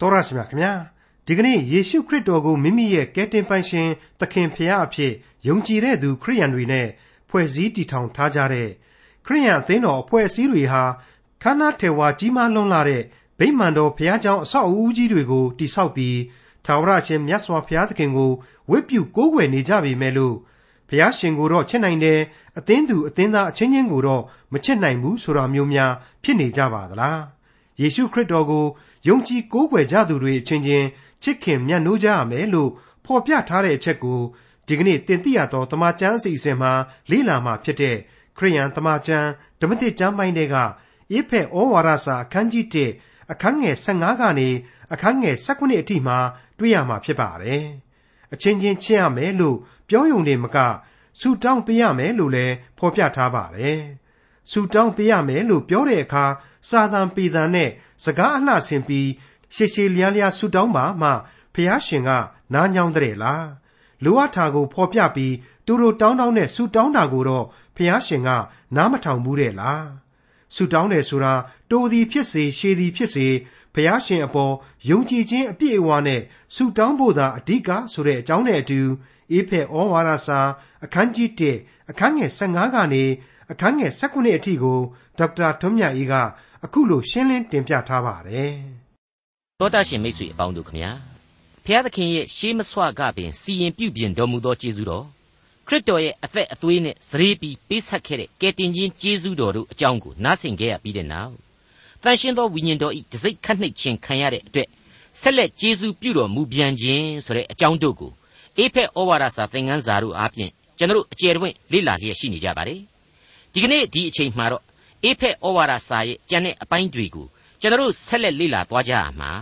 တော်ရရှိမြခင်ဗျာဒီကနေ့ယေရှုခရစ်တော်ကိုမိမိရဲ့ကယ်တင်ပိုင်ရှင်သခင်ဖရာအဖြစ်ယုံကြည်တဲ့သူခရိယန်တွေနဲ့ဖွဲ့စည်းတည်ထောင်ထားကြတဲ့ခရိယန်အသင်းတော်အဖွဲ့အစည်းတွေဟာခန္ဓာထေဝါကြီးမားလွန်းလာတဲ့ဗိမာန်တော်ဖရာကျောင်းအဆောက်အဦကြီးတွေကိုတိဆောက်ပြီးထာဝရရှင်မြတ်စွာဘုရားသခင်ကိုဝတ်ပြုကိုးကွယ်နေကြပေမဲ့လို့ဘုရားရှင်ကိုတော့ချစ်နိုင်တယ်အသင်းသူအသင်းသားအချင်းချင်းကိုတော့မချစ်နိုင်ဘူးဆိုတာမျိုးများဖြစ်နေကြပါသလားယေရှုခရစ်တော်ကို ယုံကြည်ကိုးကွယ်ကြသူတွေအချင်းချင်းချစ်ခင်မြတ်နိုးကြရမယ်လို့ဖော်ပြထားတဲ့အချက်ကိုဒီကနေ့တင်ပြရတော့တမချန်းအစီအစဉ်မှာလေ့လာမှာဖြစ်တဲ့ခရိယန်တမချန်းဓမ္မသစ်ကျမ်းပိုင်းတွေကအေဖက်ဩဝါဒစာအခန်းကြီး1အခန်းငယ်15ကနေအခန်းငယ်19အထိမှာတွေ့ရမှာဖြစ်ပါတယ်။အချင်းချင်းချစ်ရမယ်လို့ပြောယုံနေမကဆူတောင်းပေးရမယ်လို့လည်းဖော်ပြထားပါတယ်။ ဆူတောင်းပေးရမယ်လို့ပြောတဲ့အခါစာသံပေသံနဲ့စကားအလှဆင်ပြီးရှေရှေလျားလျားဆူတောင်းပါမှဖះရှင်ကနားညောင်းတဲ့လားလိုအပ်တာကိုဖော်ပြပြီးသူတို့တောင်းတောင်းနဲ့ဆူတောင်းတာကိုတော့ဖះရှင်ကနားမထောင်ဘူးတဲ့လားဆူတောင်းတယ်ဆိုတာတိုသည်ဖြစ်စေရှည်သည်ဖြစ်စေဖះရှင်အပေါ်ယုံကြည်ခြင်းအပြည့်အဝနဲ့ဆူတောင်းဖို့သာအဓိကဆိုတဲ့အကြောင်းနဲ့အတူအေဖက်ဩဝါဒစာအခန်းကြီး1အခန်းငယ်15ကနေ အခန်းငယ်19အထိကိုဒေါက်တာထွန်းမြတ်အေးကအခုလိုရှင်းလင်းတင်ပြထားပါတယ်။သောတာရှင်မိတ်ဆွေအပေါင်းတို့ခမညာဖျားသခင်ရဲ့ရှေးမဆွကပင်စီရင်ပြုပြင်တော်မူသောကျေးဇူးတော်ခရစ်တော်ရဲ့အသက်အသွေးနဲ့စရေပြီးပေးဆက်ခဲ့တဲ့ကယ်တင်ခြင်းကျေးဇူးတော်တို့အကြောင်းကိုနားဆင်ခဲ့ရပြီးတဲ့နောက်တန်ရှင်းသောဝိညာဉ်တော်ဤတစိ့ခတ်နှိပ်ခြင်းခံရတဲ့အတွက်ဆက်လက်ကျေးဇူးပြုတော်မူပြန်ခြင်းဆိုတဲ့အကြောင်းတို့ကိုအေဖက်ဩဝါဒစာသင်ခန်းစာတို့အားဖြင့်ကျွန်တော်အကျယ်တွင်လေ့လာလျက်ရှိနေကြပါတယ် ဒီကနေ့ဒီအချိန်မှာတော့အေဖက်ဩဝါဒစာရဲ့ကျန်တဲ့အပိုင်းတွေကိုကျွန်တော်ဆက်လက်လေ့လာသွားကြရမှာ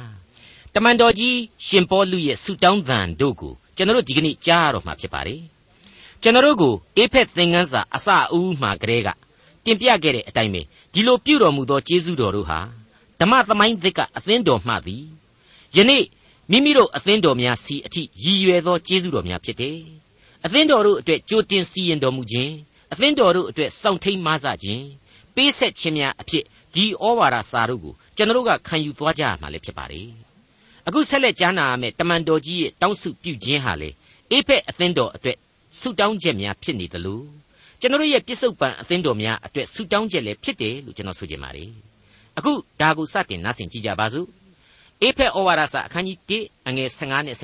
တမန်တော်ကြီးရှင်ပေါလုရဲ့ဆုတောင်းသံတို့ကိုကျွန်တော်ဒီကနေ့ကြားရတော့မှာဖြစ်ပါတယ်ကျွန်တော်ကိုအေဖက်သင်ခန်းစာအစအဦးမှာကလေးကတင်ပြခဲ့တဲ့အတိုင်းပဲဒီလိုပြုတော်မူသောကျေးဇူးတော်တို့ဟာဓမ္မသမိုင်းသစ်ကအသင်းတော်မှသည်ယနေ့မိမိတို့အသင်းတော်များစီအထိရည်ရွယ်သောကျေးဇူးတော်များဖြစ်တယ်အသင်းတော်တို့အတွက်ကြိုတင်စီရင်တော်မူခြင်း အသင်းတော်တို့အတွက်စောင့်ထိန်မဆခြင်းပေးဆက်ခြင်းများအဖြစ်ဒီဩဝါဒစာတို့ကိုကျွန်တော်တို့ကခံယူသွားကြရမှာလည်းဖြစ်ပါတယ်အခုဆက်လက်ကြားနာရမယ့်တမန်တော်ကြီးရဲ့တောင်းစုပြုခြင်းဟာလေအေဖက်အသင်းတော်အတွက်ဆုတောင်းချက်များဖြစ်နေတယ်လို့ကျွန်တော်ရဲ့ပြစ္ဆုတ်ပံအသင်းတော်များအတွက်ဆုတောင်းချက်လည်းဖြစ်တယ်လို့ကျွန်တော်ဆိုချင်ပါတယ်အခုဒါကိုစတင်နားဆင်ကြည့်ကြပါစို့အေဖက်ဩဝါဒစာအခန်းကြီး1အငယ်15နဲ့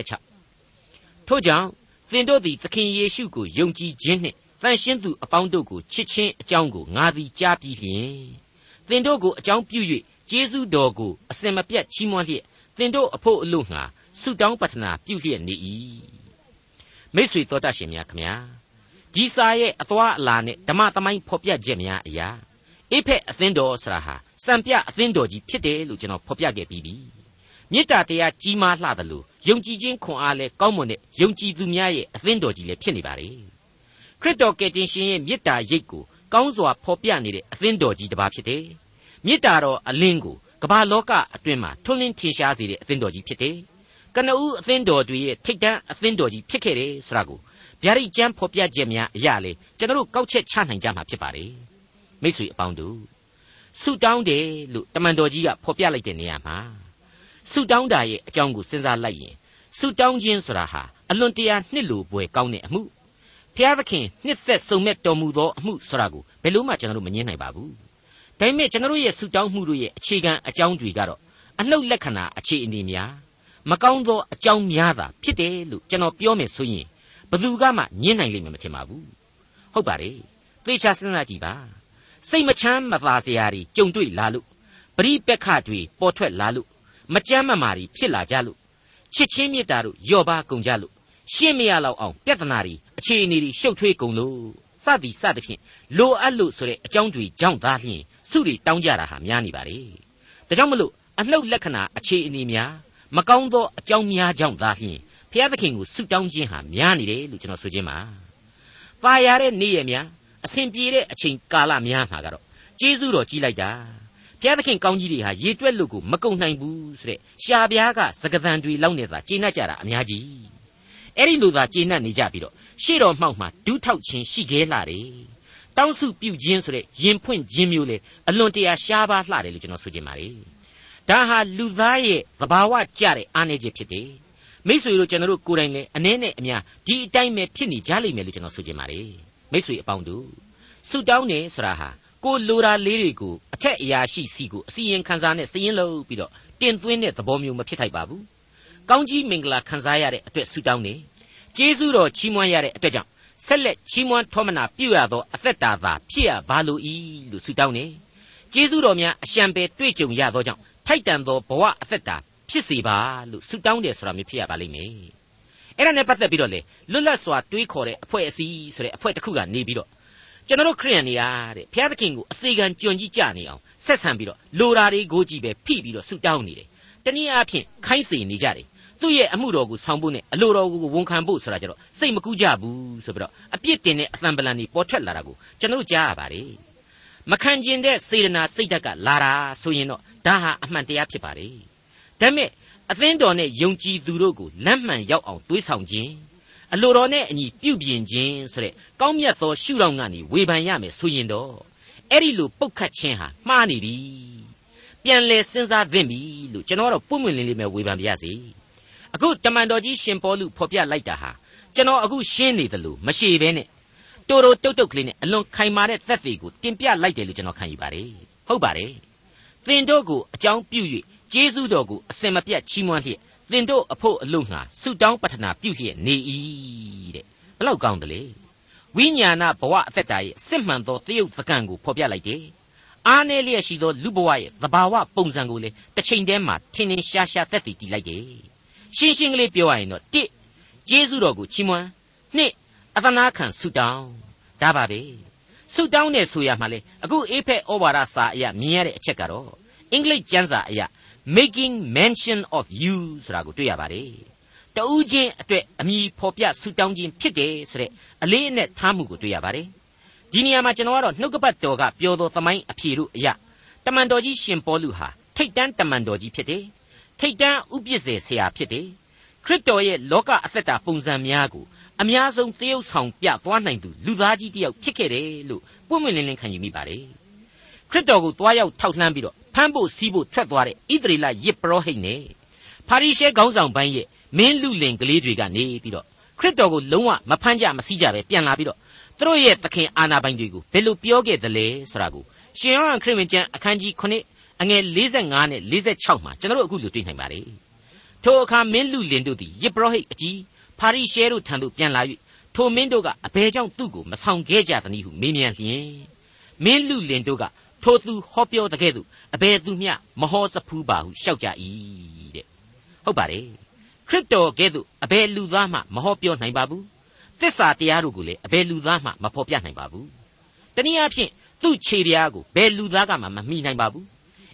16ထို့ကြောင့်သင်တို့သည်သခင်ယေရှုကိုယုံကြည်ခြင်းနှင့် တန်ရှင်းသူအပေါင်းတို့ကိုချစ်ခြင်းအကြောင်းကိုငါသည်ကြားပြီးလျင်သင်တို့ကိုအကြောင်းပြု၍ကျေးဇူးတော်ကိုအစင်မပြတ်ချီးမွမ်းလျက်သင်တို့အဖို့အလို့ငှာဆုတောင်းပတနာပြုလျက်နေ၏မိတ်ဆွေတော်တတ်ရှင်များခမညာဒီစာရဲ့အသွားအလာနဲ့ဓမ္မသမိုင်းဖော်ပြချက်များအရာအိဖက်အသင်းတော်ဆရာဟာစံပြအသင်းတော်ကြီးဖြစ်တယ်လို့ကျွန်တော်ဖော်ပြခဲ့ပြီးပြီမေတ္တာတရားကြီးမားလှတယ်လို့ယုံကြည်ခြင်းခွန်အားလဲကောင်းမွန်တဲ့ယုံကြည်သူများရဲ့အသင်းတော်ကြီးလည်းဖြစ်နေပါလေ ခရစ်တော်ကယ်တင်ရှင်ရဲ့မေတ္တာရိပ်ကိုကောင်းစွာဖော်ပြနေတဲ့အသင်းတော်ကြီးတစ်ပါးဖြစ်တယ်မေတ္တာတော်အလင်းကိုကမ္ဘာလောကအတွင်းမှာထွန်းလင်းထင်ရှားစေတဲ့အသင်းတော်ကြီးဖြစ်တယ်ကနဦးအသင်းတော်တွေရဲ့ထိတ်တန်းအသင်းတော်ကြီးဖြစ်ခဲ့တယ်ဆိုတာကိုဗျာဒိတ်ကျမ်းဖော်ပြချက်များအရာလေကျွန်တော်တို့ကောက်ချက်ချနိုင်ကြမှာဖြစ်ပါတယ်မိတ်ဆွေအပေါင်းတို့ဆုတောင်းတယ်လို့တမန်တော်ကြီးကဖော်ပြလိုက်တဲ့နေရာမှာဆုတောင်းတာရဲ့အကြောင်းကိုစဉ်းစားလိုက်ရင်ဆုတောင်းခြင်းဆိုတာဟာအလွန်တရာနှစ်လိုပွဲကောင်းတဲ့အမှု ဖျားသခင်နှစ်သက်စုံမဲ့တော်မူသောအမှုဆိုတာကိုဘယ်လို့မှကျွန်တော်တို့မငြင်းနိုင်ပါဘူးဒါပေမဲ့ကျွန်တော်တို့ရဲ့ဆုတောင်းမှုတို့ရဲ့အခြေခံအကြောင်းတွေကတော့အနှုတ်လက္ခဏာအခြေအနေများမကောင်းသောအကြောင်းများသာဖြစ်တယ်လို့ကျွန်တော်ပြောမယ်ဆိုရင်ဘယ်သူကမှညှင်းနိုင်လိမ့်မယ်မထင်ပါဘူးဟုတ်ပါတယ်သေချာစဉ်းစားကြည့်ပါစိတ်မချမ်းမသာစရာတွေကြုံတွေ့လာလို့ပရိပက္ခတွေပေါ်ထွက်လာလို့မကြမ်းမမာတွေဖြစ်လာကြလို့ချစ်ချင်းမေတ္တာတို့လျော့ပါကုန်ကြလို့ရှင်းမရလောက်အောင်ပြဿနာတွေ အခြေအနေတွေရှုပ်ထွေးကုန်လို့စသည်စသဖြင့်လိုအပ်လို့ဆိုတဲ့အကြောင်းတွေကြောင့်သာလျှင်စုတွေတောင်းကြတာဟာများနေပါလေဒါကြောင့်မလို့အနှုတ်လက္ခဏာအခြေအနေများမကောင်းသောအကြောင်းများကြောင့်သာလျှင်ဖျားသခင်ကိုဆုတောင်းခြင်းဟာများနေတယ်လို့ကျွန်တော်ဆိုခြင်းပါ။ပါရတဲ့နေ့ရက်များအစဉ်ပြေတဲ့အချိန်ကာလများမှာကတော့ကျေးဇူးတော်ကြီးလိုက်တာ။ဘုရားသခင်ကောင်းကြီးတွေဟာရေတွက်လို့ကိုမကုန်နိုင်ဘူးဆိုတဲ့ရှားပြားကစကသံတွေလောက်နေတာကျေနပ်ကြတာအများကြီး။ အဲ့ဒီလိုသာကျေနပ်နေကြပြီးတော့ရှေ့တော်မှောက်မှာဒူးထောက်ခြင်းရှိခဲလာတယ်။တောင်းစုပြုခြင်းဆိုတဲ့ရင်ဖွင့်ခြင်းမျိုးလေအလွန်တရာရှားပါးလှတယ်လို့ကျွန်တော်ဆိုချင်ပါ रे ဒါဟာလူသားရဲ့သဘာဝကြတဲ့အားနည်းချက်ဖြစ်တယ်မိษွေတို့ကျွန်တော်တို့ကိုယ်တိုင်လည်းအနည်းနဲ့အများဒီအတိုင်းပဲဖြစ်နေကြလိမ့်မယ်လို့ကျွန်တော်ဆိုချင်ပါတယ်မိษွေအပေါင်းတို့ဆုတောင်းနေဆိုတာဟာကိုလိုရာလေးတွေကိုအထက်အရာရှိစီကိုအစီရင်ခံစားနဲ့စည်ရင်လုပ်ပြီးတော့တင်သွင်းတဲ့သဘောမျိုးမဖြစ်ထိုက်ပါဘူးကောင်းကြီးမင်္ဂလာခံစားရတဲ့အတွက်ဆုတောင်းနေ ကျေးဇူးတော်ချီးမွမ်းရတဲ့အတွက်ကြောင့်ဆက်လက်ချီးမွမ်းထောမနာပြုရသောအသက်တာသာဖြစ်ရပါလို၏လို့ဆုတောင်းနေကျေးဇူးတော်များအရှံပဲတွေ့ကြုံရသောကြောင့်ထိုက်တန်သောဘဝအသက်တာဖြစ်စေပါလို့ဆုတောင်းတယ်ဆိုတာမျိုးဖြစ်ရပါလိမ့်မယ်အဲ့ဒါနဲ့ပတ်သက်ပြီးတော့လေလွတ်လပ်စွာတွေးခေါ်တဲ့အဖွဲ့အစည်းဆိုတဲ့အဖွဲ့တစ်ခုကနေပြီးတော့ကျွန်တော်တို့ခရိယန်တွေကတဲ့ဘုရားသခင်ကိုအစေခံကြွန်ကြီးကြနေအောင်ဆက်ဆံပြီးတော့လိုရာတွေကိုကြည့်ပဲဖိပြီးတော့ဆုတောင်းနေတယ်တနည်းအားဖြင့်ခိုင်းစေနေကြတယ် သူ့ရဲ့အမှုတော်ကိုဆောင်ဖို့နဲ့အလိုတော်ကိုဝန်ခံဖို့ဆိုတာကြတော့စိတ်မကူးကြဘူးဆိုပြီးတော့အပြစ်တင်တဲ့အသံပလန်ကြီးပေါ်ထွက်လာတာကိုကျွန်တော်ကြားရပါတယ်မခံကျင်တဲ့စေတနာစိတ်ဓာတ်ကလာတာဆိုရင်တော့ဒါဟာအမှန်တရားဖြစ်ပါတယ်ဒါပေမဲ့အသင်းတော်နဲ့ယုံကြည်သူတို့ကိုလမ်းမှန်ရောက်အောင်တွေးဆောင်ခြင်းအလိုတော်နဲ့အညီပြုပြင်ခြင်းဆိုတဲ့ကောင်းမြတ်သောရှုထောင့်ကနေဝေဖန်ရမယ်ဆိုရင်တော့အဲ့ဒီလိုပုတ်ခတ်ခြင်းဟာမှားနေပြီပြန်လဲစဉ်းစားသင့်ပြီလို့ကျွန်တော်ကတော့ပွင့်ပွင့်လင်းလင်းပဲဝေဖန်ပါရစေ အခုတမန်တော်ကြီးရှင်ပေါလုဖော်ပြလိုက်တာဟာကျွန်တော်အခုရှင်းနေတယ်လို့မရှိဘဲနဲ့တိုးတိုးတုတ်တုတ်ကလေးနဲ့အလွန်ခိုင်မာတဲ့သက်သေကိုတင်ပြလိုက်တယ်လို့ကျွန်တော်ခံယူပါတယ်ဟုတ်ပါတယ်သင်တို့ကိုအကြောင်းပြု၍ကျေးဇူးတော်ကိုအစင်မပြတ်ချီးမွမ်းလျက်သင်တို့အဖို့အလို့ငှာဆုတောင်းပတနာပြုလျက်နေ၏တဲ့ဘလောက်ကောင်းတယ်လေဝိညာဏဘဝအသက်တာရဲ့စစ်မှန်သောတယုတ်သကံကိုဖော်ပြလိုက်တယ်အားနည်းလျက်ရှိသောလူဘဝရဲ့သဘာဝပုံစံကိုလေတစ်ချိန်တည်းမှာထင်ထင်ရှားရှားသက်သေတည်လိုက်တယ် ရှင်းရှင်းကလေးပြောရရင်တော့တစ်ကျေးဇူးတော်ကိုချီးမွမ်းနှစ်အသနာခံဆုတောင်းဒါပါပဲဆုတောင်းတဲ့ဆိုရမှာလေအခုအေဖက်ဩဝါဒစာအရမြင်ရတဲ့အချက်ကတော့အင်္ဂလိပ်ကျမ်းစာအရ making mention of you ဆိုတာကိုတွေ့ရပါတယ်တဦးချင်းအတွက်အမိဖော်ပြဆုတောင်းခြင်းဖြစ်တယ်ဆိုတဲ့အလေးအနက်ထားမှုကိုတွေ့ရပါတယ်ဒီနေရာမှာကျွန်တော်ကတော့နှုတ်ကပတ်တော်ကပြောသောသမိုင်းအဖြေတို့အရတမန်တော်ကြီးရှင်ပေါလုဟာထိတ်တန်းတမန်တော်ကြီးဖြစ်တယ် ထိတ်တန်းဥပစ္စေဆရာဖြစ်တယ်ခရစ်တော်ရဲ့လောကအသက်တာပုံစံများကိုအများဆုံးတရုပ်ဆောင်ပြသွားနိုင်သူလူသားကြီးတစ်ယောက်ဖြစ်ခဲ့တယ်လို့ပွင့်ပွင့်လင်းလင်းခံယူမိပါတယ်ခရစ်တော်ကိုသွားရောက်ထောက်လှမ်းပြီးတော့ဖမ်းဖို့စီးဖို့ထွက်သွားတဲ့ဣသရေလယစ်ပရောဟိတ်နဲ့ဖာရိရှဲခေါင်းဆောင်ပိုင်းရဲ့မင်းလူလင်ကလေးတွေကနေပြီးတော့ခရစ်တော်ကိုလုံးဝမဖမ်းကြမစီးကြပဲပြန်လာပြီးတော့သူတို့ရဲ့သခင်အာနာပိုင်တွေကိုဘယ်လိုပြောခဲ့သလဲဆိုတာကိုရှင်ယောဟန်ခရစ်ဝင်ကျမ်းအခန်းကြီး9 အငယ်45နဲ့46မှာကျွန်တော်တို့အခုလိုတွေ့နိုင်ပါတယ်ထိုအခါမင်းလူလင်တို့သည်ယစ်ပရောဟိတ်အကြီးဖာရိရှဲတို့ထံသို့ပြန်လာ၍ထိုမင်းတို့ကအဘယ်ကြောင့်သူ့ကိုမဆောင်ခဲ့ကြသနည်းဟုမေးမြန်းလျင်မင်းလူလင်တို့ကထိုသူဟောပြောတဲ့ကဲ့သို့အဘယ်သူမျှမဟောစဖူးပါဟုရှောက်ကြ၏တဲ့ဟုတ်ပါတယ်ခရစ်တော်ကဲ့သို့အဘယ်လူသားမှမဟောပြောနိုင်ပါဘူးသစ္စာတရားတို့ကိုလည်းအဘယ်လူသားမှမဖော်ပြနိုင်ပါဘူးတနည်းအားဖြင့်သူ့ခြေပြားကိုဘယ်လူသားကမှမမှီနိုင်ပါဘူး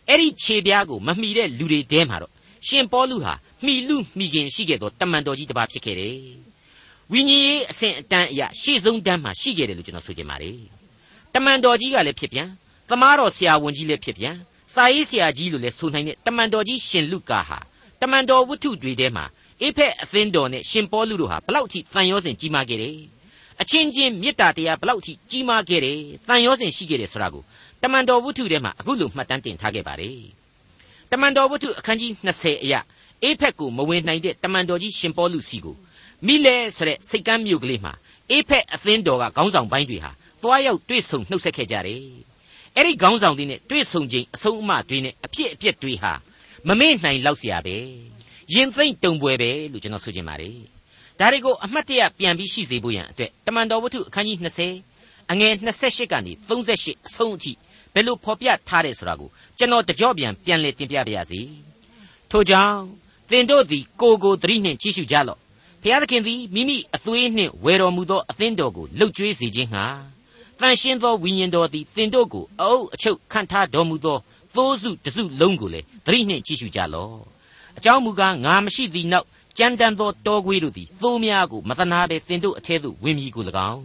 အဲ့ဒီခြေပြားကိုမမှီတဲ့လူတွေတဲမှာတော့ရှင်ပေါလုဟာမှီလူမှီခင်ရှိခဲ့သောတမန်တော်ကြီးတစ်ပါးဖြစ်ခဲ့တယ်ဝိညာဉ်ရေးအဆင့်အတန်းအရာရှေ့ဆုံးတန်းမှာရှိခဲ့တယ်လို့ကျွန်တော်ဆိုချင်ပါတယ်တမန်တော်ကြီးကလည်းဖြစ်ပြန်သမားတော်ဆရာဝန်ကြီးလည်းဖြစ်ပြန်စာရေးဆရာကြီးလို့လည်းဆိုနိုင်တဲ့တမန်တော်ကြီးရှင်လုကာဟာတမန်တော်ဝတ္ထုတွေထဲမှာအေဖက်အသင်းတော်နဲ့ရှင်ပေါလုတို့ဟာဘလောက်ထိတန်ရောစဉ်ကြီးမားခဲ့တယ်အချင်းချင်းမေတ္တာတရားဘလောက်ထိကြီးမားခဲ့တယ်တန်ရောစဉ်ရှိခဲ့တယ်ဆိုတာကိုတ မန်တော်ဝတ္ထုထဲမှာအခုလိုမှတ်တမ်းတင်ထားခဲ့ပါတယ်တမန်တော်ဝတ္ထုအခန်းကြီး20အရာအေဖက်ကိုမဝင်နိုင်တဲ့တမန်တော်ကြီးရှင်ပေါလုစီကိုမိလဲဆိုတဲ့စိတ်ကမ်းမြို့ကလေးမှာအေဖက်အသင်းတော်ကခေါင်းဆောင်ပိုင်းတွေဟာသွားရောက်တွေ့ဆုံနှုတ်ဆက်ခဲ့ကြတယ်အဲ့ဒီခေါင်းဆောင်တွေနဲ့တွေ့ဆုံခြင်းအဆုံးအမတွေနဲ့အဖြစ်အပျက်တွေဟာမမေ့နိုင်လောက်เสียပဲရင်သိမ့်တုံပွဲပဲလို့ကျွန်တော်ဆိုချင်ပါတယ်ဒါတွေကိုအမှတ်တရပြန်ပြီးရှိစေဖို့ရန်အတွက်တမန်တော်ဝတ္ထုအခန်းကြီး20အငယ်28ကနေ38အဆုံးအထိ ဘယ်လိုဖော်ပြထားတယ်ဆိုတာကိုကျွန်တော်တကြော့ပြန်ပြန်လည်တင်ပြပါရစေထို့ကြောင့်သင်တို့သည်ကိုကိုသတိနှင့်ကြည့်ရှုကြလော့ဘုရားသခင်သည်မိမိအသွေးနှင့်ဝယ်တော်မူသောအသင်းတော်ကိုလှုပ်ကြွေးစေခြင်းငှာတန်ရှင်းသောဝိညာဉ်တော်သည်သင်တို့ကိုအအုပ်အချုပ်ခံထားတော်မူသောသိုးစုတစုလုံးကိုလည်းသတိနှင့်ကြည့်ရှုကြလော့အကြောင်းမူကားငါမရှိသည့်နောက်ကြမ်းတမ်းသောတောခွေးတို့သည်သိုးများကိုမသနာဘဲသင်တို့အထဲသို့ဝင်မြည်ကို၎င်း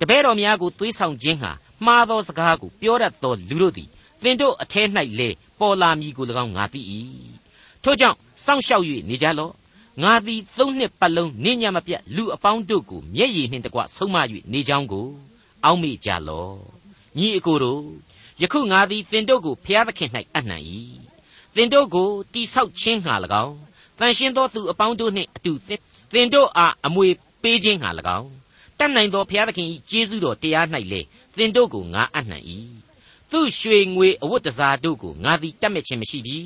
တပည့်တော်များကိုသွေးဆောင်ခြင်းဟာ မှားသောစကားကိုပြောတတ်သောလူတို့သည်သင်တို့အထဲ၌လေပေါ်လာမည်ကို၎င်းငါသိ၏ထို့ကြောင့်စောင့်ရှောက်၍နေကြလော့ငါသည်သုံးနှစ်ပတ်လုံးနေညမပြတ်လူအပေါင်းတို့ကိုမျက်ရည်နှင့်တကွဆုံးမ၍နေကြောင်းကိုအောက်မေ့ကြလော့ညီအကိုတို့ယခုငါသည်သင်တို့ကိုဖျားသခင်၌အနှံ့၏သင်တို့ကိုတိဆောက်ခြင်းငှာ၎င်းတန်ရှင်းသောသူအပေါင်းတို့နှင့်အတူသင်တို့အားအမွေပေးခြင်းငှာ၎င်းတတ်နိုင်သောဘုရားသခင်၏ကျေးဇူးတော်တရား၌လေ သင်တို့ကိုငါအပ်နှံ၏သူရွှေငွေအဝတ်တစားတို့ကိုငါသည်တတ်မဲ့ခြင်းမရှိပြီ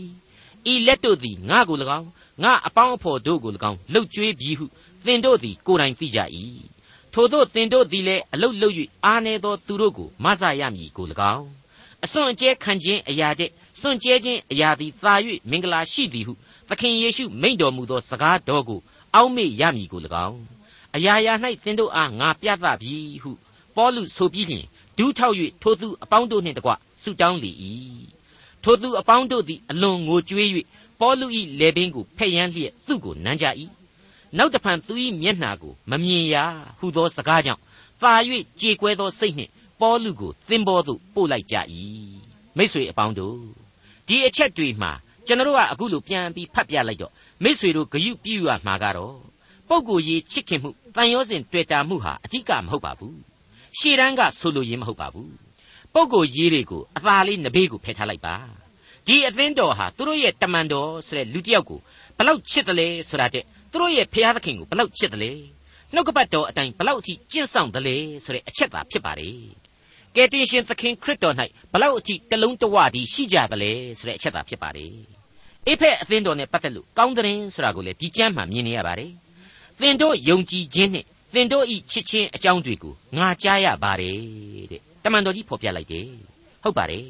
ဤလက်တို့သည်ငါကို၎င်းငါအပေါင်းအဖော်တို့ကို၎င်းလှုပ်ကြွေးပြီးဟုသင်တို့သည်ကိုယ်တိုင်သိကြ၏ထို့သောသင်တို့သည်လည်းအလုတ်လုတ်၍အားနေသောသူတို့ကိုမဆရမည်ကို၎င်းအစွန့်အကျဲခံခြင်းအရာတဲ့စွန့်ကြဲခြင်းအရာသည်သာ၍မင်္ဂလာရှိသည်ဟုသခင်ယေရှုမိန့်တော်မူသောစကားတော်ကိုအောက်မေ့ရမည်ကို၎င်းအရာရာ၌သင်တို့အားငါပြသပြီဟုပေါလုဆိုပြီးလျှင် ဒူးထောက်၍ထိုသူအပေါင်းတို့နှင့်တကွဆုတောင်းလေ၏ထိုသူအပေါင်းတို့သည်အလွန်ငိုကြွေး၍ပေါလု၏လေပင်ကိုဖက်ယမ်းလျက်သူ့ကိုနမ်းကြ၏နောက်တဖန်သူ၏မျက်နှာကိုမမြင်ရဟုသောစကားကြောင့်သာ၍ကြေကွဲသောစိတ်နှင့်ပေါလုကိုသင်္ဘောသို့ပို့လိုက်ကြ၏မိษွေအပေါင်းတို့ဒီအချက်တွေမှာကျွန်တော်ကအခုလိုပြန်ပြီးဖတ်ပြလိုက်တော့မိษွေတို့ဂယုပြုရမှာကတော့ပုဂ္ဂိုလ်ရေးချစ်ခင်မှုတန်ရောစဉ်တွေ့တာမှုဟာအဓိကမဟုတ်ပါဘူး ရှေ့တန်းကဆိုလိုရင်းမဟုတ်ပါဘူးပုဂ္ဂိုလ်ရေးတွေကိုအသာလေးနဘေးကိုဖယ်ထားလိုက်ပါဒီအသင်းတော်ဟာသူတို့ရဲ့တမန်တော်ဆိုတဲ့လူတစ်ယောက်ကိုဘလောက်ချစ်တယ်လဲဆိုတာတဲ့သူတို့ရဲ့ဖျားသခင်ကိုဘလောက်ချစ်တယ်လဲနှုတ်ကပတ်တော်အတိုင်းဘလောက်အထိကျင့်ဆောင်တယ်လဲဆိုတဲ့အချက်သာဖြစ်ပါတယ်ကယ်တင်ရှင်သခင်ခရစ်တော်၌ဘလောက်အထိတလုံးတဝတည်းရှိကြတယ်လဲဆိုတဲ့အချက်သာဖြစ်ပါတယ်အိဖက်အသင်းတော်နဲ့ပတ်သက်လို့ကောင်းတဲ့ဆိုတာကိုလည်းဒီကျမ်းမှာမြင်နေရပါတယ်သင်တို့ယုံကြည်ခြင်းနှ င့်သင်တို့ဤချစ်ချင်းအကြောင်းတွေကိုငါကြားရပါတယ်တဲ့တမန်တော်ကြီးဖော်ပြလိုက်တယ်ဟုတ်ပါတယ်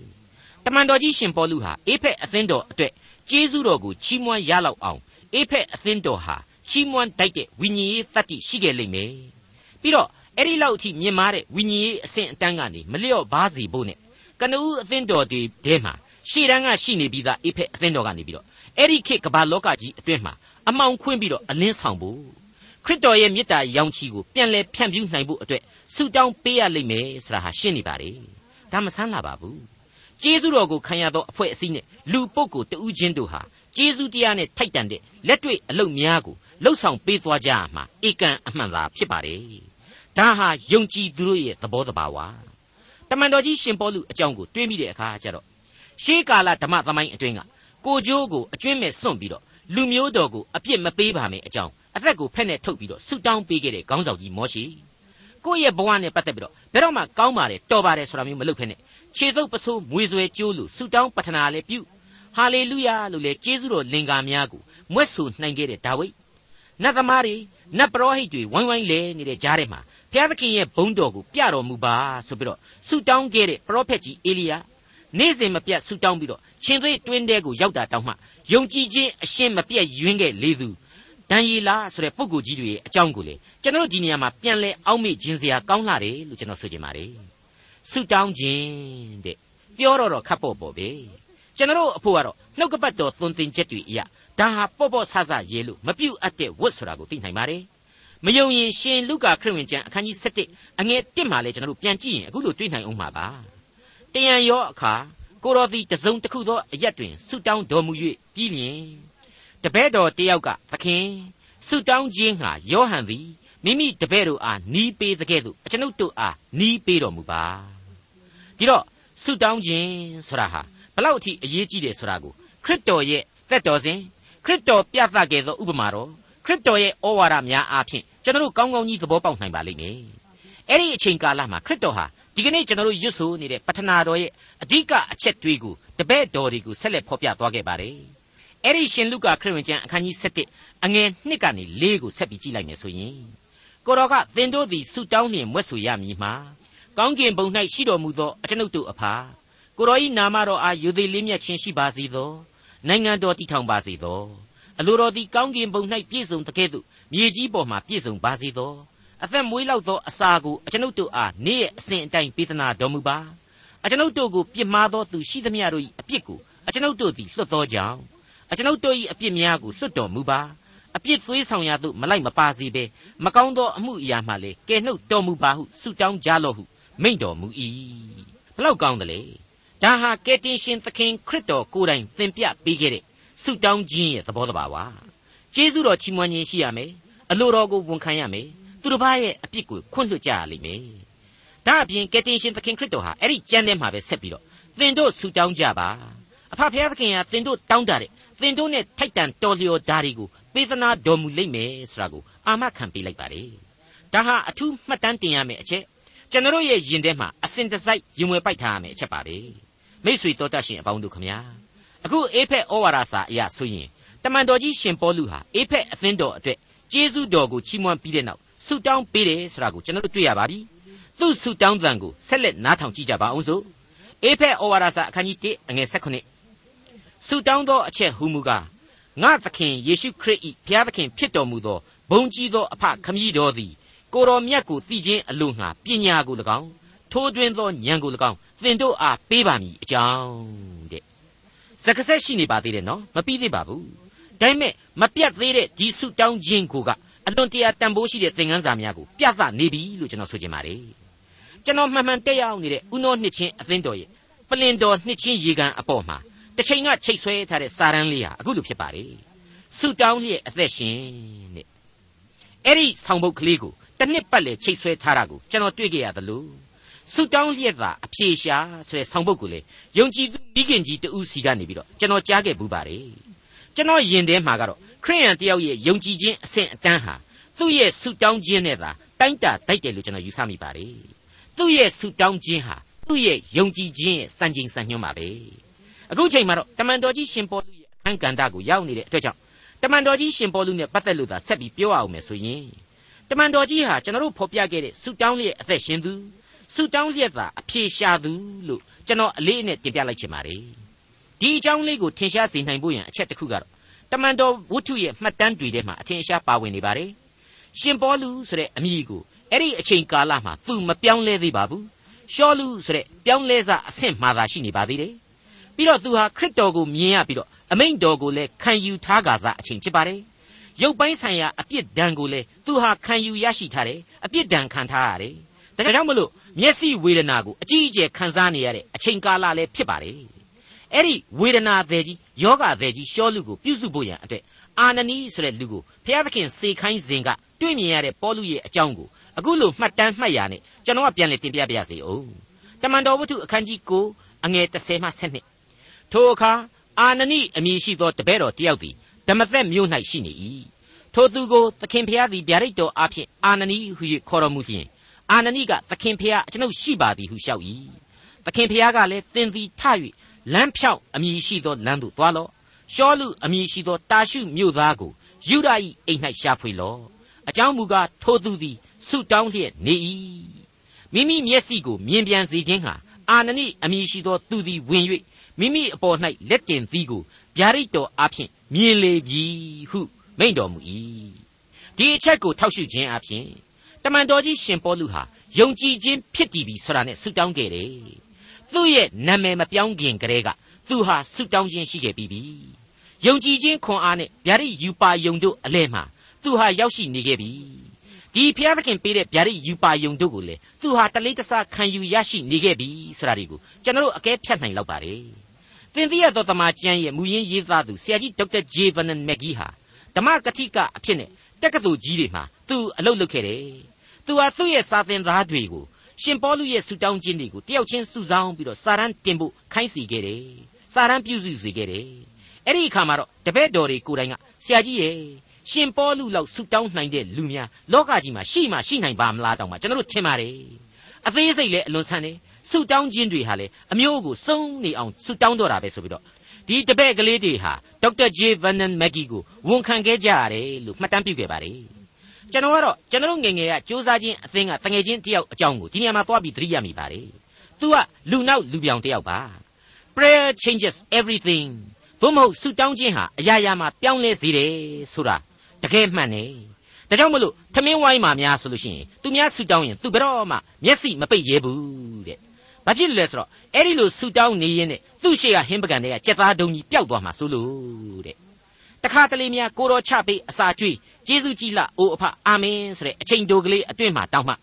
တမန်တော်ကြီးရှင်ပေါလုဟာအေဖက်အသင်းတော်အတွက်ကျေးဇူးတော်ကိုချီးမွမ်းရလောက်အောင်အေဖက်အသင်းတော်ဟာချီးမွမ်းတိုက်တဲ့ဝိညာဉ်ရေးတတ္တိရှိခဲ့လိမ့်မယ်ပြီးတော့အဲ့ဒီလောက်အထိမြင်မာတဲ့ဝိညာဉ်ရေးအဆင့်အတန်းကနေမလျော့ပါစေဖို့နဲ့ကနဦးအသင်းတော်တွေထဲမှာရှေ့တန်းကရှိနေပြီးသားအေဖက်အသင်းတော်ကနေပြီးတော့အဲ့ဒီခေတ်ကမ္ဘာလောကကြီးအတွင်းမှာအမောင်ခွင်းပြီးတော့အလင်းဆောင်ဖို့ ခရစ်တော်ရဲ့မေတ္တာရောင်ချီကိုပြန်လဲဖြန့်ဖြူးနိုင်ဖို့အတွက်ဆုတောင်းပေးရလိမ့်မယ်ဆိုတာဟာရှင်းနေပါလေဒါမဆန်းလာပါဘူးကျေးဇူးတော်ကိုခံရသောအဖွဲ့အစည်းနဲ့လူပုဂ္ဂိုလ်တဦးချင်းတို့ဟာကျေးဇူးတရားနဲ့ထိုက်တန်တဲ့လက်တွေ့အလုပ်များကိုလှုပ်ဆောင်ပေးသွားကြရမှာဧကန်အမှန်သာဖြစ်ပါတယ်ဒါဟာယုံကြည်သူတို့ရဲ့သဘောတဘာဝတမန်တော်ကြီးရှင်ပေါလုအကြောင်းကိုတွေးမိတဲ့အခါကျတော့ရှေးကာလဓမ္မသမိုင်းအတွင်းကကိုကျိုးကိုအကျွင့်မဲ့စွန့်ပြီးတော့လူမျိုးတော်ကိုအပြစ်မပေးပါမယ်အကြောင်း အသက်ကိုဖက်နဲ့ထုတ်ပြီးတော့ဆူတောင်းပေးခဲ့တဲ့ခေါင်းဆောင်ကြီးမောရှိကိုယ့်ရဲ့ဘဝနဲ့ပတ်သက်ပြီးတော့ဘယ်တော့မှကောင်းပါတယ်တော်ပါတယ်ဆိုတာမျိုးမလုပ်ဖ ೇನೆ ခြေသုပ်ပစိုးမွေဆွဲကြိုးလို့ဆူတောင်းပတနာလည်းပြုဟာလေလုယာလို့လည်းကျေးဇူးတော်လင်္ကာများကိုမွဲ့ဆူနိုင်ခဲ့တဲ့ဒါဝိဒ်နတ်သမားတွေနတ်ပရောဟိတ်တွေဝိုင်းဝိုင်းလဲနေတဲ့ကြားထဲမှာဘုရားသခင်ရဲ့ဘုန်းတော်ကိုပြတော်မူပါဆိုပြီးတော့ဆူတောင်းခဲ့တဲ့ပရောဖက်ကြီးအေလိယနေ့စဉ်မပြတ်ဆူတောင်းပြီးတော့ရှင်သွေးတွင်းတဲကိုရောက်တာတောင်းမှယုံကြည်ခြင်းအရှင်းမပြတ်ယွင်းခဲ့လေသူ ဒံယေလာဆိုတဲ့ပုဂ္ဂိုလ်ကြီးတွေရဲ့အကြောင်းကိုလေကျွန်တော်ဒီနေရာမှာပြန်လဲအောက်မေ့ခြင်းစရာကောင်းလာတယ်လို့ကျွန်တော်ဆိုချင်ပါတယ်ဆုတောင်းခြင်းတဲ့ပြောတော့တော့ခပ်ပေါ့ပေါ့ပဲကျွန်တော်အဖို့ကတော့နှုတ်ကပတ်တော်သွန်သင်ချက်တွေအရာဒါဟာပေါ့ပေါ့ဆဆရေးလို့မပြုတ်အပ်တဲ့ဝတ်ဆိုတာကိုသိနိုင်ပါတယ်မယုံရင်ရှင်လုကာခရစ်ဝင်ကျမ်းအခန်းကြီး7အငယ်1မှာလဲကျွန်တော်တို့ပြန်ကြည့်ရင်အခုလိုတွေ့နိုင်အောင်မှာပါတယံရောအခါကိုတော်သည်တစုံတစ်ခုသောအရက်တွင်ဆုတောင်းတော်မူ၍ပြီးလျင် တပည့်တော်တယောက်ကသခင်ဆုတောင်းခြင်းဟာယောဟန်သည်မိမိတပည့်တို့အားနီးပေးတဲ့ကဲ့သို့အကျွန်ုပ်တို့အားနီးပေးတော်မူပါဒီတော့ဆုတောင်းခြင်းဆိုတာဟာဘလောက်အထိအရေးကြီးတယ်ဆိုတာကိုခရစ်တော်ရဲ့သက်တော်စဉ်ခရစ်တော်ပြသခဲ့သောဥပမာတော်ခရစ်တော်ရဲ့ဩဝါဒများအားဖြင့်ကျွန်တော်တို့ကောင်းကောင်းကြီးသဘောပေါက်နိုင်ပါလိမ့်မယ်အဲ့ဒီအချိန်ကာလမှာခရစ်တော်ဟာဒီကနေ့ကျွန်တော်တို့ရွတ်ဆိုနေတဲ့ပထနာတော်ရဲ့အဓိကအချက်တွေကိုတပည့်တော်တွေကိုဆက်လက်ဖော်ပြသွားခဲ့ပါတယ် အဲ့ဒီရှင်လုကာခရစ်ဝင်ကျမ်းအခန်းကြီး7အငယ်1ကနေ4ကိုဆက်ပြီးကြည့်လိုက်မယ်ဆိုရင်ကိုတော်ကသင်တို့သည်ဆုတောင်းလျင်မွတ်ဆိုရမည်မှာကောင်းကင်ဘုံ၌ရှိတော်မူသောအကျွန်ုပ်တို့အဖာကိုတော်ဤနာမတော်အားယူသည်လေးမြတ်ခြင်းရှိပါစေသောနိုင်ငံတော်တည်ထောင်ပါစေသောအလိုတော်သည်ကောင်းကင်ဘုံ၌ပြည့်စုံတကဲ့သို့မြေကြီးပေါ်မှာပြည့်စုံပါစေသောအသက်မွေးလောက်သောအစာကိုအကျွန်ုပ်တို့အားနေ့ရက်အစဉ်အတိုင်းပေးသနာတော်မူပါအကျွန်ုပ်တို့ကိုပြစ်မှားသောသူရှိသမျှတို့၏အပြစ်ကိုအကျွန်ုပ်တို့သည်လွတ်သောကြောင့် အကျွန်ုပ်တို့၏အပြစ်များကိုလွတ်တော်မူပါအပြစ်သွေးဆောင်ရာသို့မလိုက်မပါစေဘဲမကောင်းသောအမှုအရာမှလည်းကယ်နှုတ်တော်မူပါဟုဆုတောင်းကြလော့ဟုမိန့်တော်မူ၏ဘလောက်ကောင်းတယ်လေဒါဟာကယ်တင်ရှင်သခင်ခရစ်တော်ကိုယ်တိုင်သင်ပြပေးခဲ့တဲ့ဆုတောင်းခြင်းရဲ့သဘောတဘာဝကျေးဇူးတော်ချီးမွမ်းခြင်းရှိရမယ်အလိုတော်ကိုဝန်ခံရမယ်သူတစ်ပါးရဲ့အပြစ်ကိုခွင့်လွှတ်ကြရလိမ့်မယ်ဒါအပြင်ကယ်တင်ရှင်သခင်ခရစ်တော်ဟာအဲ့ဒီကျမ်းထဲမှာပဲဆက်ပြီးတော့သင်တို့ဆုတောင်းကြပါအဖဖျားသခင်ကသင်တို့တောင်းတတဲ့ သင်တို့နဲ့ထိုက်တန်တော်လျော်ဓာရီကိုပေးသနာတော်မူလိမ့်မယ်ဆိုတာကိုအာမခံပေးလိုက်ပါတယ်ဒါဟာအထူးမှတ်တမ်းတင်ရမယ့်အချက်ကျွန်တော်ရဲ့ယင်ထဲမှာအစဉ်တစိုက်ရင်ဝယ်ပိုက်ထားရမယ့်အချက်ပါပဲမိษွေတော်တတ်ရှင်အပေါင်းတို့ခမညာအခုအေဖက်ဩဝါဒစာအရာဆိုရင်တမန်တော်ကြီးရှင်ပေါလုဟာအေဖက်အသင်းတော်အတွက်ကျေးဇူးတော်ကိုချီးမွမ်းပြီးတဲ့နောက်ဆုတောင်းပေးတယ်ဆိုတာကိုကျွန်တော်တို့တွေ့ရပါပြီသူ့ဆုတောင်းသံကိုဆက်လက်နားထောင်ကြည့်ကြပါအောင်စို့အေဖက်ဩဝါဒစာအခန်းကြီး1အငယ်16 ဆုတောင်းသောအချက်ဟူမူကားငါသခင်ယေရှုခရစ်၏ဘုရားသခင်ဖြစ်တော်မူသောဘုံကြီးသောအဖခမည်းတော်သည်ကိုတော်မြတ်ကိုသိခြင်းအလို့ငှာပညာကို၎င်းထိုးတွင်းသောဉာဏ်ကို၎င်းသင်တို့အားပေးပါမည်အကြောင်းတဲ့စကားဆက်ရှိနေပါသေးတယ်နော်မပြီးသေးပါဘူးဒါပေမဲ့မပြတ်သေးတဲ့ဒီဆုတောင်းခြင်းကိုကအလွန်တရာတန်ဖိုးရှိတဲ့သင်ခန်းစာများကိုပြသနေပြီလို့ကျွန်တော်ဆိုချင်ပါတယ်ကျွန်တော်မှန်မှန်တက်ရောက်နေတဲ့ဥနောနှစ်ချင်းအသင်းတော်ရဲ့ပလင်တော်နှစ်ချင်းရေကန်အပေါ်မှာ တစ်ချိန်ကချိတ်ဆွဲထားတဲ့စာရန်လေးဟာအခုလိုဖြစ်ပါတယ်ဆုတောင်းလျက်အသက်ရှင်တဲ့အဲ့ဒီဆောင်ပုတ်ကလေးကိုတစ်နှစ်ပတ်လေချိတ်ဆွဲထားတာကိုကျွန်တော်တွေ့ကြရသလိုဆုတောင်းလျက်သာအဖြေရှာဆိုတဲ့ဆောင်ပုတ်ကိုလေယုံကြည်သူမိခင်ကြီးတူးစီကနေပြီးတော့ကျွန်တော်ကြားခဲ့ဘူးပါတယ်ကျွန်တော်ယင်ထဲမှာကတော့ခရိယန်တယောက်ရဲ့ယုံကြည်ခြင်းအဆင့်အတန်းဟာသူ့ရဲ့ဆုတောင်းခြင်းနဲ့သာတိုင်းတာတိုက်တယ်လို့ကျွန်တော်ယူဆမိပါတယ်သူ့ရဲ့ဆုတောင်းခြင်းဟာသူ့ရဲ့ယုံကြည်ခြင်းရဲ့စံချိန်စံညွှန်းပါပဲ အခုချိန်မှာတော့တမန်တော်ကြီးရှင်ပေါလုရဲ့အခန်းကဏ္ဍကိုရောက်နေတဲ့အတွက်ကြောင့်တမန်တော်ကြီးရှင်ပေါလုနဲ့ပတ်သက်လို့သာဆက်ပြီးပြောအောင်မယ်ဆိုရင်တမန်တော်ကြီးဟာကျွန်တော်တို့ဖော်ပြခဲ့တဲ့ဆုတောင်းလျက်အသက်ရှင်သူဆုတောင်းလျက်သာအဖြေရှာသူလို့ကျွန်တော်အလေးအနက်တင်ပြလိုက်ချင်ပါတယ်ဒီအကြောင်းလေးကိုထင်ရှားစေနိုင်ဖို့ရန်အချက်တစ်ခုကတော့တမန်တော်ဝတ္ထုရဲ့မှတ်တမ်းတွေထဲမှာအထင်ရှားပါဝင်နေပါတယ်ရှင်ပေါလုဆိုတဲ့အမည်ကိုအဲ့ဒီအချိန်ကာလမှာသူမပြောင်းလဲသေးပါဘူးရှောလူဆိုတဲ့ပြောင်းလဲစားအဆင့်မှသာရှိနေပါသေးတယ် ပြီးတော့သူဟာခရစ်တော်ကိုမြင်ရပြီးတော့အမိန့်တော်ကိုလည်းခံယူထားကြစားအချိန်ဖြစ်ပါတယ်ရုပ်ပိုင်းဆိုင်ရာအပြစ်ဒဏ်ကိုလည်းသူဟာခံယူရရှိထားတယ်အပြစ်ဒဏ်ခံထားရတယ်ဒါကြောင့်မလို့မျက်စိဝေဒနာကိုအကြီးအကျယ်ခံစားနေရတဲ့အချိန်ကာလလည်းဖြစ်ပါတယ်အဲ့ဒီဝေဒနာသည်ကြီးယောဂသည်ကြီးရှောလူကိုပြုစုဖို့ရန်အတွက်အာနနီဆိုတဲ့လူကိုဘုရားသခင်စေခိုင်းစဉ်ကတွေ့မြင်ရတဲ့ပေါလုရဲ့အကြောင်းကိုအခုလိုမှတ်တမ်းမှတ်ရနဲ့ကျွန်တော်ကပြန်လည်တင်ပြပါရစေအောင်တမန်တော်ဝတ္ထုအခန်းကြီး9အငယ်30မှ7 ထိုအခါအာနနိအမည်ရှိသောတပည့်တော်တယောက်သည်ဓမ္မသက်မြို့၌ရှိနေ၏ထိုသူကိုသခင်ဖျားသည်ဗျာဒိတ်တော်အဖျင်အာနနိဟု၍ခေါ်တော်မူလျင်အာနနိကသခင်ဖျားကျွန်ုပ်ရှိပါသည်ဟုလျှောက်၏သခင်ဖျားကလည်းသင်သည်ထ၍လမ်းဖြောက်အမည်ရှိသောလမ်းသို့သွားလော့ရှောလူအမည်ရှိသောတာရှုမြို့သားကိုယူဒ၏အိမ်၌ရှာဖွေလော့အကြောင်းမူကားထိုသူသည်ဆုတောင်းလျက်နေ၏မိမိမျက်စိကိုမြင်ပြန်စေခြင်းဟာအာနနိအမည်ရှိသောသူသည်ဝင်၍ မိမိအပေါ်၌လက်တင်သီးကိုဗျာဒိတ်တော်အဖျင်မြင်လေပြီဟုမိန့်တော်မူ၏ဒီအချက်ကိုထောက်ရှုခြင်းအပြင်တမန်တော်ကြီးရှင်ပေါလုဟာယုံကြည်ခြင်းဖြစ်တည်ပြီဆိုတာနဲ့ဆုတောင်းခဲ့တယ်သူ့ရဲ့နာမည်မပြောင်းခင်ကတည်းကသူဟာဆုတောင်းခြင်းရှိခဲ့ပြီးပြီယုံကြည်ခြင်းခွန်အားနဲ့ဗျာဒိတ်ယူပါယုံတို့အလဲမှာသူဟာရောက်ရှိနေခဲ့ပြီဒီဖျားသခင်ပေးတဲ့ဗျာဒိတ်ယူပါယုံတို့ကိုလေသူဟာတလေးတစားခံယူရရှိနေခဲ့ပြီဆိုတာဒီကိုကျွန်တော်တို့အကဲဖြတ်နိုင်လောက်ပါတယ် သင်သိရသောတမန်ကျမ်းရဲ့မူရင်းရေးသားသူဆရာကြီးဒေါက်တာဂျေဗန်နန်မက်ဂီဟာဓမ္မကတိကအဖြစ်နဲ့တက္ကသိုလ်ကြီးတွေမှာသူအလုပ်လုပ်ခဲ့တယ်။သူဟာသူ့ရဲ့စာသင်သားတွေကိုရှင်ပေါလုရဲ့ဆူတောင်းခြင်းတွေကိုတယောက်ချင်းစုဆောင်းပြီးတော့စာရန်တင်ဖို့ခိုင်းစီခဲ့တယ်။စာရန်ပြုစုစေခဲ့တယ်။အဲ့ဒီအခါမှာတော့တပည့်တော်တွေကိုယ်တိုင်ကဆရာကြီးရဲ့ရှင်ပေါလုလောက်ဆူတောင်းနိုင်တဲ့လူများလောကကြီးမှာရှိမှရှိနိုင်ပါမလားတောင်မှကျွန်တော်တို့ထင်ပါတယ်။အသေးစိတ်လည်းအလွန်ဆန်းတယ်။ ဆူတောင်းခြင်းတွေဟာလေအမျိုးကိုစုံနေအောင်ဆူတောင်းတော့တာပဲဆိုပြီးတော့ဒီတပည့်ကလေးတွေဟာဒေါက်တာဂျေဗန်နန်မက်ဂီကိုဝန်ခံခဲ့ကြရတယ်လို့မှတ်တမ်းပြုခဲ့ပါတယ်ကျွန်တော်ကတော့ကျွန်တော်ငယ်ငယ်ကစူးစမ်းခြင်းအသင်းကတငယ်ချင်းတယောက်အကြောင်းကိုဒီနေရာမှာသွားပြီးသတိရမိပါတယ်သူကလူနောက်လူပြောင်တယောက်ပါ prayer changes everything ဘုမဟုတ်ဆူတောင်းခြင်းဟာအရာရာမှာပြောင်းလဲစေတယ်ဆိုတာတကယ်မှန်တယ်ဒါကြောင့်မလို့သမင်းဝိုင်းမှာများဆိုလို့ရှိရင်သူများဆူတောင်းရင်သူဘယ်တော့မှမျက်စိမပိတ်ရဲဘူးတဲ့ ဘာဖြစ်လို့လဲဆိုတော့အဲ့ဒီလိုဆူတောင်းနေရင်သူ့ရှေ့ကဟင်းပကံတွေကကြက်သားဒုံကြီးပျောက်သွားမှာဆိုလို့တဲ့တခါတလေများကိုတော်ချပေးအစာကျွေးကျေးဇူးကြီးလှအိုးအဖအာမင်ဆိုတဲ့အချိန်တိုကလေးအတွင်းမှာတောင်းမှ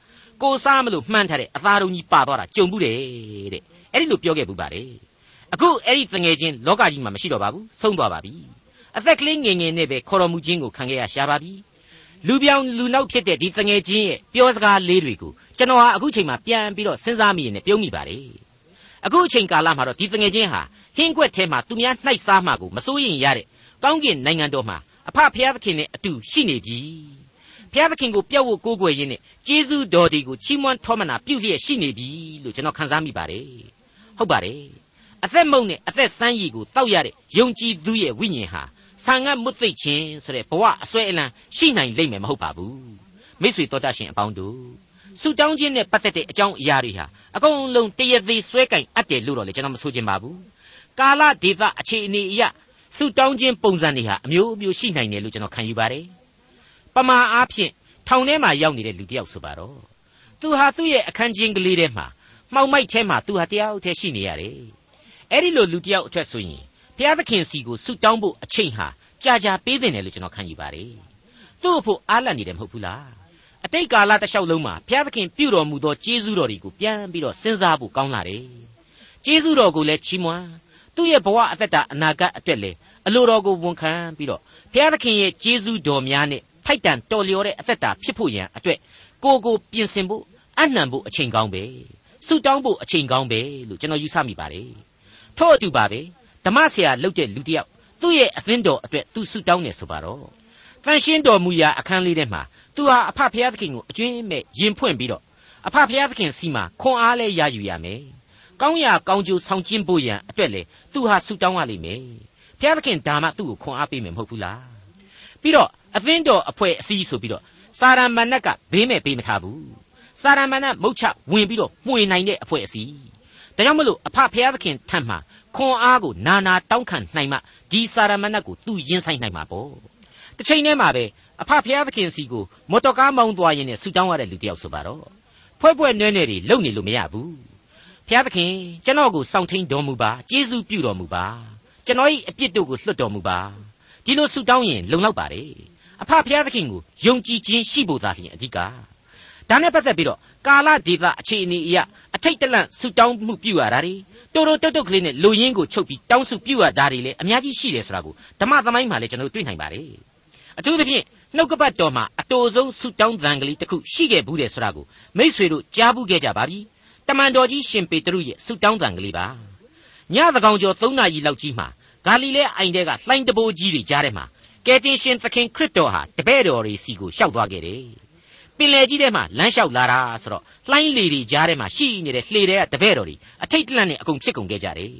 ကိုစားမလို့မှန်းထားတဲ့အသားဒုံကြီးပါသွားတာကြုံဘူးတယ်တဲ့အဲ့ဒီလိုပြောခဲ့ဘူးပါတယ်အခုအဲ့ဒီတငယ်ချင်းလောကကြီးမှာမရှိတော့ပါဘူးဆုံးသွားပါပြီအသက်ကလေးငယ်ငယ်နဲ့ပဲခေါ်တော်မူခြင်းကိုခံခဲ့ရရှာပါပြီလူပြောင်လူနောက်ဖြစ်တဲ့ဒီတငယ်ချင်းရဲ့ပြောစကားလေးတွေကို ကျွန်တော်ဟာအခုချိန်မှာပြန်ပြီးတော့စဉ်းစားမိရင်လည်းပြုံးမိပါတယ်အခုအချိန်ကာလမှာတော့ဒီတငယ်ချင်းဟာဟင်းကွက်ထဲမှာသူများနှိုက်စားမှကိုမစိုးရင်ရတဲ့ကောင်းကင်နိုင်ငံတော်မှာအဖဖျားသခင်နဲ့အတူရှိနေပြီဖျားသခင်ကိုပြတ်ဝတ်ကိုးကွယ်ရင်းနဲ့ကျေးဇူးတော်တွေကိုချီးမွမ်းထောမနာပြုလျက်ရှိနေပြီလို့ကျွန်တော်ခန်းစားမိပါတယ်ဟုတ်ပါတယ်အသက်မုံနဲ့အသက်ဆန်းရည်ကိုတောက်ရတဲ့ယုံကြည်သူရဲ့ဝိညာဉ်ဟာဆံငတ်မွတ်သိပ်ခြင်းဆိုတဲ့ဘဝအစွဲအလန်းရှိနိုင်လိမ့်မယ်မဟုတ်ပါဘူးမိတ်ဆွေတော်တတ်ရှင်အပေါင်းတို့ ဆူတောင်းခြင်းနဲ့ပတ်သက်တဲ့အကြောင်းအရာတွေဟာအကုန်လုံးတရသေးဆွဲကင်အပ်တယ်လို့တော့လေကျွန်တော်မဆိုချင်ပါဘူးကာလဒေသအခြေအနေအရဆူတောင်းခြင်းပုံစံတွေဟာအမျိုးမျိုးရှိနိုင်တယ်လို့ကျွန်တော်ခံယူပါတယ်ပမာအားဖြင့်ထောင်ထဲမှာရောက်နေတဲ့လူတစ်ယောက်ဆိုပါတော့သူဟာသူ့ရဲ့အခန်းချင်းကလေးထဲမှာမှောင်မိုက်ထဲမှာသူဟာတယောက်တည်းရှိနေရတယ်အဲ့ဒီလိုလူတစ်ယောက်အထက်ဆိုရင်ဘုရားသခင်စီကိုဆူတောင်းဖို့အချိန်ဟာကြာကြာပေးတင်တယ်လို့ကျွန်တော်ခံယူပါတယ်သူ့အဖို့အားလတ်နေတယ်မဟုတ်ဘူးလားအ တိတ်ကာလတစ်လျှောက်လုံးမှာဘုရားသခင်ပြုတော်မူသောကျေးဇူးတော်တွေကိုပြန်ပြီးတော့စဉ်းစားဖို့ကောင်းလာတယ်ကျေးဇူးတော်ကိုလည်းချီးမွမ်းသူ့ရဲ့ဘဝအသက်တာအနာဂတ်အတွက်လည်းအလိုတော်ကိုဝန်ခံပြီးတော့ဘုရားသခင်ရဲ့ကျေးဇူးတော်များနဲ့ထိုက်တန်တော်လျော်တဲ့အသက်တာဖြစ်ဖို့ရန်အတွက်ကိုကိုပြင်ဆင်ဖို့အနှံဖို့အချိန်ကောင်းပဲဆုတောင်းဖို့အချိန်ကောင်းပဲလို့ကျွန်တော်ယူဆမိပါတယ်ထို့အတူပါပဲဓမ္မဆရာလုပ်တဲ့လူတစ်ယောက်သူ့ရဲ့အသင်းတော်အတွက်သူဆုတောင်းနေဆိုပါတော့တန်ရှင်းတော်မူရာအခန်းလေးထဲမှာ သူဟာအဖဖျားသခင်ကိုအကျွင်းမဲ့ရင်ဖွင့်ပြီးတော့အဖဖျားသခင်စီမှာခွန်အားလဲရယူရမယ်ကောင်းရာကောင်းကျိုးဆောင်ကျင်းဖို့ရန်အတွက်လေသူဟာဆုတောင်းရလိမ့်မယ်ဖျားသခင်ဒါမှသူ့ကိုခွန်အားပေးမယ်မဟုတ်ဘူးလားပြီးတော့အသင်းတော်အဖွဲ့အစည်းဆိုပြီးတော့စာရမဏတ်ကဘေးမဲ့ပေးမထားဘူးစာရမဏတ်မုတ်ချဝင်ပြီးတော့မှွေနိုင်တဲ့အဖွဲ့အစည်းဒါကြောင့်မလို့အဖဖျားသခင်ထံမှာခွန်အားကိုနာနာတောင်းခံနိုင်မှဒီစာရမဏတ်ကိုသူရင်ဆိုင်နိုင်မှာပေါ့တစ်ချိန်တည်းမှာပဲ အဖဖျားသခင်စီကိုမော်တော်ကားမောင်းသွားရင်းနဲ့ဆူတောင်းရတဲ့လူတစ်ယောက်ဆိုပါတော့ဖွဲ့ဖွဲ့နွဲ့နွဲ့တွေလုံနေလို့မရဘူးဖျားသခင်ကျွန်တော်ကိုစောင့်ထိန်တော်မူပါကျေးဇူးပြုတော်မူပါကျွန်တော်၏အပြစ်တို့ကိုလွှတ်တော်မူပါဒီလိုဆူတောင်းရင်လုံလောက်ပါတယ်အဖဖျားသခင်ကိုယုံကြည်ခြင်းရှိဖို့သာလျှင်အဓိကဒါနဲ့ပတ်သက်ပြီးတော့ကာလဒေသအခြေအနေအရအထိတ်တလန့်ဆူတောင်းမှုပြုရတာတွေတိုးတိုးတုတ်တုတ်ကလေးနဲ့လူရင်းကိုချုပ်ပြီးတောင်းစုပြုရတာတွေလည်းအများကြီးရှိတယ်ဆိုတာကိုဓမ္မသမိုင်းမှာလည်းကျွန်တော်တို့တွေ့နိုင်ပါတယ်အထူးသဖြင့် နှုတ်ကပတ်တော်မှာအတိုဆုံးဆူတောင်းသံကလေးတစ်ခုရှိခဲ့ဘူးတယ်ဆိုတာကိုမိษွေတို့ကြားဘူးခဲ့ကြပါပြီတမန်တော်ကြီးရှင်ပေတရုရဲ့ဆူတောင်းသံကလေးပါညသကောင်ကျော်3နာရီလောက်ကြီးမှာဂါလိလဲအိုင်တဲကလှိုင်းတဘိုးကြီးတွေကြားထဲမှာကယ်တင်ရှင်သခင်ခရစ်တော်ဟာတပည့်တော်တွေစီကိုရှောက်သွားခဲ့တယ်ပင်လယ်ကြီးထဲမှာလမ်းလျှောက်လာတာဆိုတော့လှိုင်းလေတွေကြားထဲမှာရှိနေတဲ့လှေတွေကတပည့်တော်တွေအထိတ်တလန့်နဲ့အကုန်ဖြစ်ကုန်ခဲ့ကြတယ်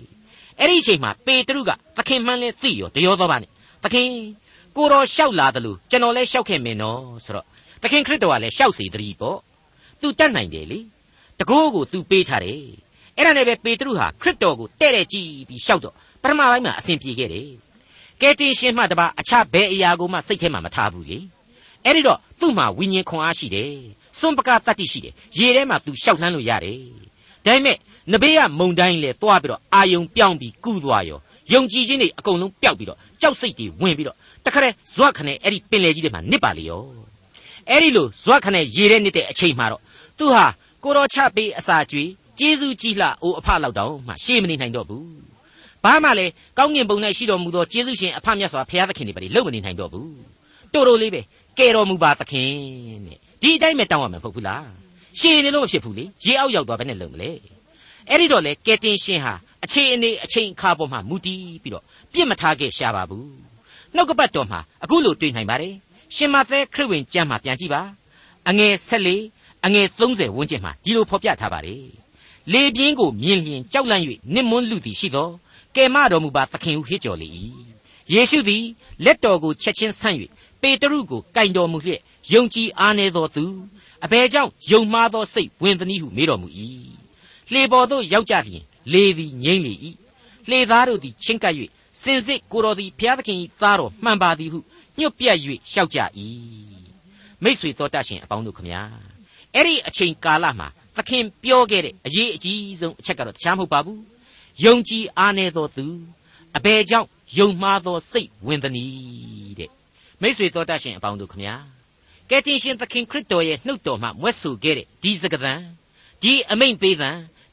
အဲ့ဒီအချိန်မှာပေတရုကသခင်မှန်းလဲသိရောတရောသောပါနဲ့သခင် ကိုတော်လျှောက်လာတယ်လို့ကျွန်တော်လဲလျှောက်ခဲ့မင်းနော်ဆိုတော့သခင်ခရစ်တော်ကလည်းလျှောက်စေတည်းပေါ့သူတတ်နိုင်တယ်လေတကိုးကိုသူပေးထားတယ်အဲ့ဒါနဲ့ပဲပေတရုဟာခရစ်တော်ကိုတဲ့တဲ့ကြည့်ပြီးလျှောက်တော့ပထမပိုင်းမှာအစဉ်ပြေခဲ့တယ်ကယ်တင်ရှင်မှတပါအခြားဘယ်အရာကိုမှစိတ်ထဲမှာမထားဘူးလေအဲ့ဒီတော့သူ့မှာဝိညာဉ်ခွန်အားရှိတယ်စွန့်ပကတတ္တိရှိတယ်ရေထဲမှာသူရှောက်လှမ်းလို့ရတယ်ဒါပေမဲ့နဘေးကမုံတိုင်းလေသွားပြီးတော့အာယုံပြောင်းပြီးကူးသွားရောယုံကြည်ခြင်းတွေအကုန်လုံးပျောက်ပြီးတော့ကြောက်စိတ်တွေဝင်ပြီးတော့ တခါတည်းဇွတ်ခနဲ့အဲ့ဒီပင်လေကြီးတွေမှာနစ်ပါလေရောအဲ့ဒီလိုဇွတ်ခနဲ့ရေထဲနစ်တဲ့အချိန်မှာတော့သူဟာကိုတော်ချပေးအစာကျွေးကျေးဇူးကြီးလှအိုအဖလောက်တောင်မှရှေ့မနေနိုင်တော့ဘူးဘာမှလည်းကောင်းကင်ဘုံ၌ရှိတော်မူသောကျေးဇူးရှင်အဖမြတ်စွာဘုရားသခင်တွေပါလေလုံမနေနိုင်တော့ဘူးတိုးတိုးလေးပဲကဲတော်မူပါသခင်တဲ့ဒီအတိုင်းပဲတောင်းရမှာမဟုတ်ဘူးလားရှည်နေလို့မဖြစ်ဘူးလေရေအောက်ရောက်သွားဘယ်နဲ့လုံမလဲအဲ့ဒီတော့လေကဲတင်ရှင်ဟာအခြေအနေအချိန်အခါပေါ်မှာမူတည်ပြီးတော့ပြစ်မထားခဲ့ရှာပါဘူး နှုတ်ကပတ်တော်မှာအခုလိုတွေ့နိုင်ပါတယ်ရှင်မသက်ခရစ်ဝင်ကျမ်းမှာပြန်ကြည့်ပါအငယ်14အငယ်30ဝန်းကျင်မှာဒီလိုဖော်ပြထားပါတယ်လေပြင်းကိုမြင်လျင်ကြောက်လန့်၍နစ်မွန်းလူသည်ရှိသောကယ်မတော်မူပါသခင်ဟုဟစ်ကြော်လေ၏ယေရှုသည်လက်တော်ကိုချက်ချင်းဆန့်၍ပေတရုကိုကင်တော်မူလျက်ယုံကြည်အားနည်းသောသူအဘယ်ကြောင့်ယုံမှားသောစိတ်ဝင်သည်ဟုမေးတော်မူ၏လှေပေါ်သို့ရောက်ကြလျင်လေသည်ငိမ့်လေ၏လှေသားတို့သည်ချင်းကပ်၍ စင်စစ်ကိုတော်သည်ဘုရားသခင်၏သားတော်မှန်ပါသည်ဟုညှို့ပြတ်၍ရှောက်ကြ၏မိษွေတော်တတ်ရှင်အပေါင်းတို့ခမညာအဲ့ဒီအချိန်ကာလမှာသခင်ပြောခဲ့တဲ့အရေးအကြီးဆုံးအချက်ကတော့တခြားမဟုတ်ပါဘူးယုံကြည်အားနည်းသောသူအဘယ်ကြောင့်ယုံမှားသောစိတ်ဝင်သနည်းတဲ့မိษွေတော်တတ်ရှင်အပေါင်းတို့ခမညာကယ်တင်ရှင်သခင်ခရစ်တော်ရဲ့နှုတ်တော်မှမွဲ့ဆိုခဲ့တဲ့ဒီစကားသံဒီအမိန့်ပေးသံ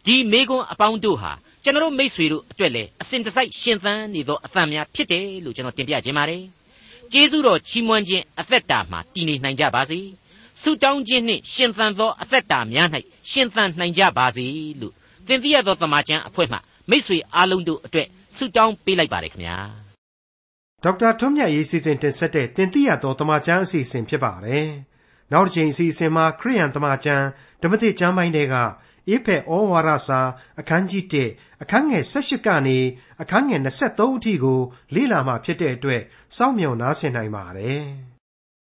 ဒီမေကွန်းအပေါင်းတို့ဟာ ကျွန်တော်မိษွေတို့အတွက်လည်းအစဉ်တစိုက်ရှင်သန်နေသောအသံများဖြစ်တယ်လို့ကျွန်တော်တင်ပြခြင်းပါတယ်။ကျေးဇူးတော်ချီးမွမ်းခြင်းအသက်တာမှာတည်နေနိုင်ကြပါစေ။ဆုတောင်းခြင်းနှင့်ရှင်သန်သောအသက်တာများ၌ရှင်သန်နိုင်ကြပါစေလို့သင်သိရသောတမန်ကျန်အဖွဲ့မှမိษွေအားလုံးတို့အတွက်ဆုတောင်းပေးလိုက်ပါရခင်ဗျာ။ဒေါက်တာထွန်းမြတ်ရေးစီစဉ်တင်ဆက်တဲ့တင်ပြရသောတမန်ကျန်အစီအစဉ်ဖြစ်ပါတယ်။နောက်တစ်ချိန်အစီအစဉ်မှာခရိယန်တမန်ကျန်ဓမ္မတိကျမ်းပိုင်းတွေက ဧဖယ်ဩဝါဒစာအခန်းကြီး1အခန်းငယ်18ကနေအခန်းငယ်23အထိကို လေ့လာမှဖြစ်တဲ့အတွက်စောင့်မျှော်နားဆင်နိုင်ပါတယ်။